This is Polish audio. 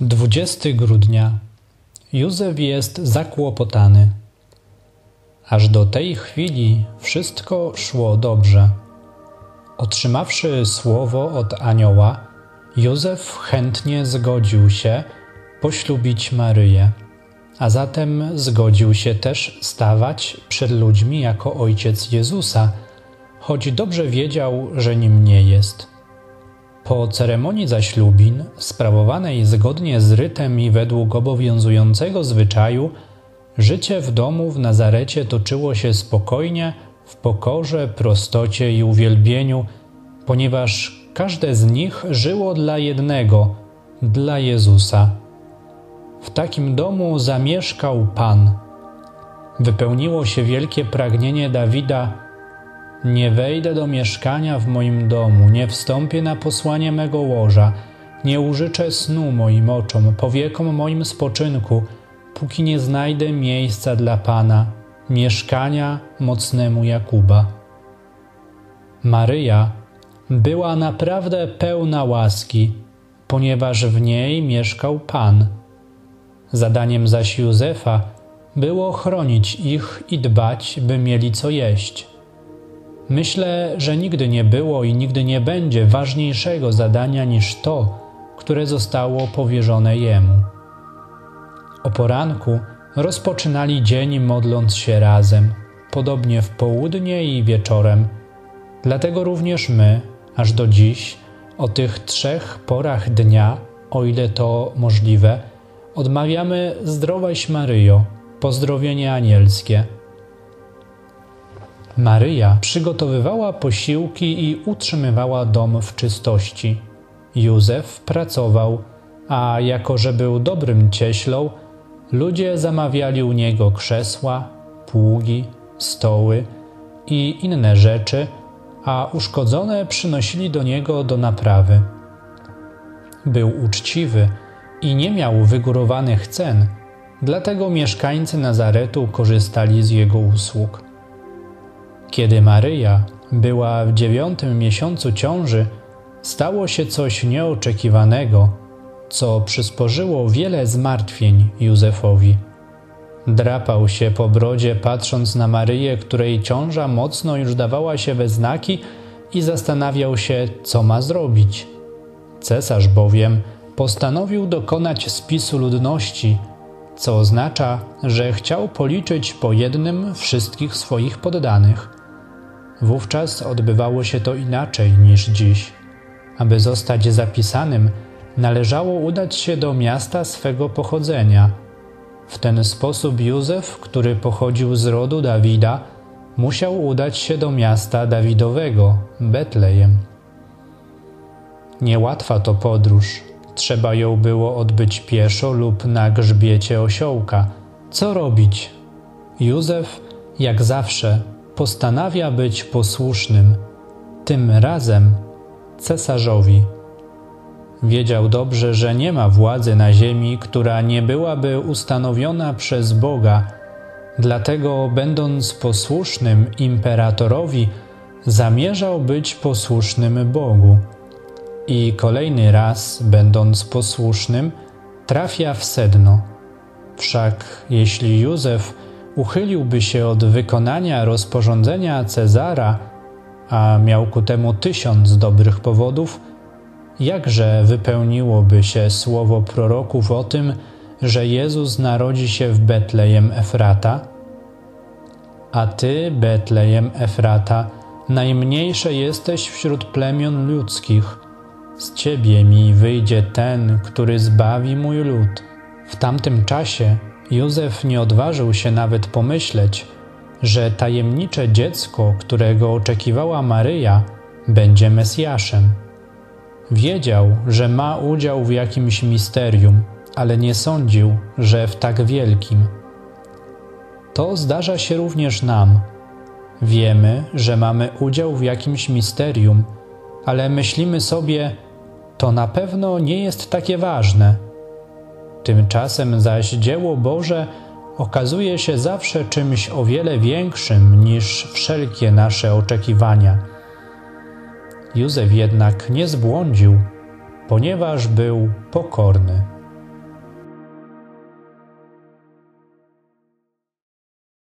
20 grudnia. Józef jest zakłopotany. Aż do tej chwili wszystko szło dobrze. Otrzymawszy słowo od anioła, Józef chętnie zgodził się poślubić Maryję, a zatem zgodził się też stawać przed ludźmi jako ojciec Jezusa, choć dobrze wiedział, że nim nie jest. Po ceremonii zaślubin, sprawowanej zgodnie z rytem i według obowiązującego zwyczaju, życie w domu w Nazarecie toczyło się spokojnie, w pokorze, prostocie i uwielbieniu, ponieważ każde z nich żyło dla jednego, dla Jezusa. W takim domu zamieszkał Pan. Wypełniło się wielkie pragnienie Dawida nie wejdę do mieszkania w moim domu, nie wstąpię na posłanie mego łoża, nie użyczę snu moim oczom, powiekom moim spoczynku, póki nie znajdę miejsca dla Pana, mieszkania mocnemu Jakuba. Maryja była naprawdę pełna łaski, ponieważ w niej mieszkał Pan. Zadaniem zaś Józefa było chronić ich i dbać, by mieli co jeść. Myślę, że nigdy nie było i nigdy nie będzie ważniejszego zadania niż to, które zostało powierzone jemu. O poranku rozpoczynali dzień modląc się razem, podobnie w południe i wieczorem. Dlatego również my, aż do dziś, o tych trzech porach dnia, o ile to możliwe, odmawiamy Zdrowaś Maryjo, pozdrowienie anielskie – Maryja przygotowywała posiłki i utrzymywała dom w czystości. Józef pracował, a jako że był dobrym cieślą, ludzie zamawiali u niego krzesła, pługi, stoły i inne rzeczy, a uszkodzone przynosili do niego do naprawy. Był uczciwy i nie miał wygórowanych cen, dlatego mieszkańcy Nazaretu korzystali z jego usług. Kiedy Maryja była w dziewiątym miesiącu ciąży, stało się coś nieoczekiwanego, co przysporzyło wiele zmartwień Józefowi. Drapał się po brodzie, patrząc na Maryję, której ciąża mocno już dawała się we znaki, i zastanawiał się, co ma zrobić. Cesarz bowiem postanowił dokonać spisu ludności, co oznacza, że chciał policzyć po jednym wszystkich swoich poddanych. Wówczas odbywało się to inaczej niż dziś. Aby zostać zapisanym, należało udać się do miasta swego pochodzenia. W ten sposób Józef, który pochodził z rodu Dawida, musiał udać się do miasta Dawidowego, Betlejem. Niełatwa to podróż. Trzeba ją było odbyć pieszo lub na grzbiecie osiołka. Co robić? Józef, jak zawsze, postanawia być posłusznym, tym razem cesarzowi. Wiedział dobrze, że nie ma władzy na ziemi, która nie byłaby ustanowiona przez Boga, dlatego, będąc posłusznym imperatorowi, zamierzał być posłusznym Bogu. I kolejny raz, będąc posłusznym, trafia w sedno. Wszak jeśli Józef uchyliłby się od wykonania rozporządzenia Cezara, a miał ku temu tysiąc dobrych powodów, jakże wypełniłoby się słowo proroków o tym, że Jezus narodzi się w Betlejem Efrata? A ty, Betlejem Efrata, najmniejsze jesteś wśród plemion ludzkich. Z ciebie mi wyjdzie ten, który zbawi mój lud. W tamtym czasie Józef nie odważył się nawet pomyśleć, że tajemnicze dziecko, którego oczekiwała Maryja, będzie Mesjaszem. Wiedział, że ma udział w jakimś misterium, ale nie sądził, że w tak wielkim. To zdarza się również nam. Wiemy, że mamy udział w jakimś misterium, ale myślimy sobie, to na pewno nie jest takie ważne Tymczasem zaś dzieło Boże okazuje się zawsze czymś o wiele większym niż wszelkie nasze oczekiwania. Józef jednak nie zbłądził, ponieważ był pokorny.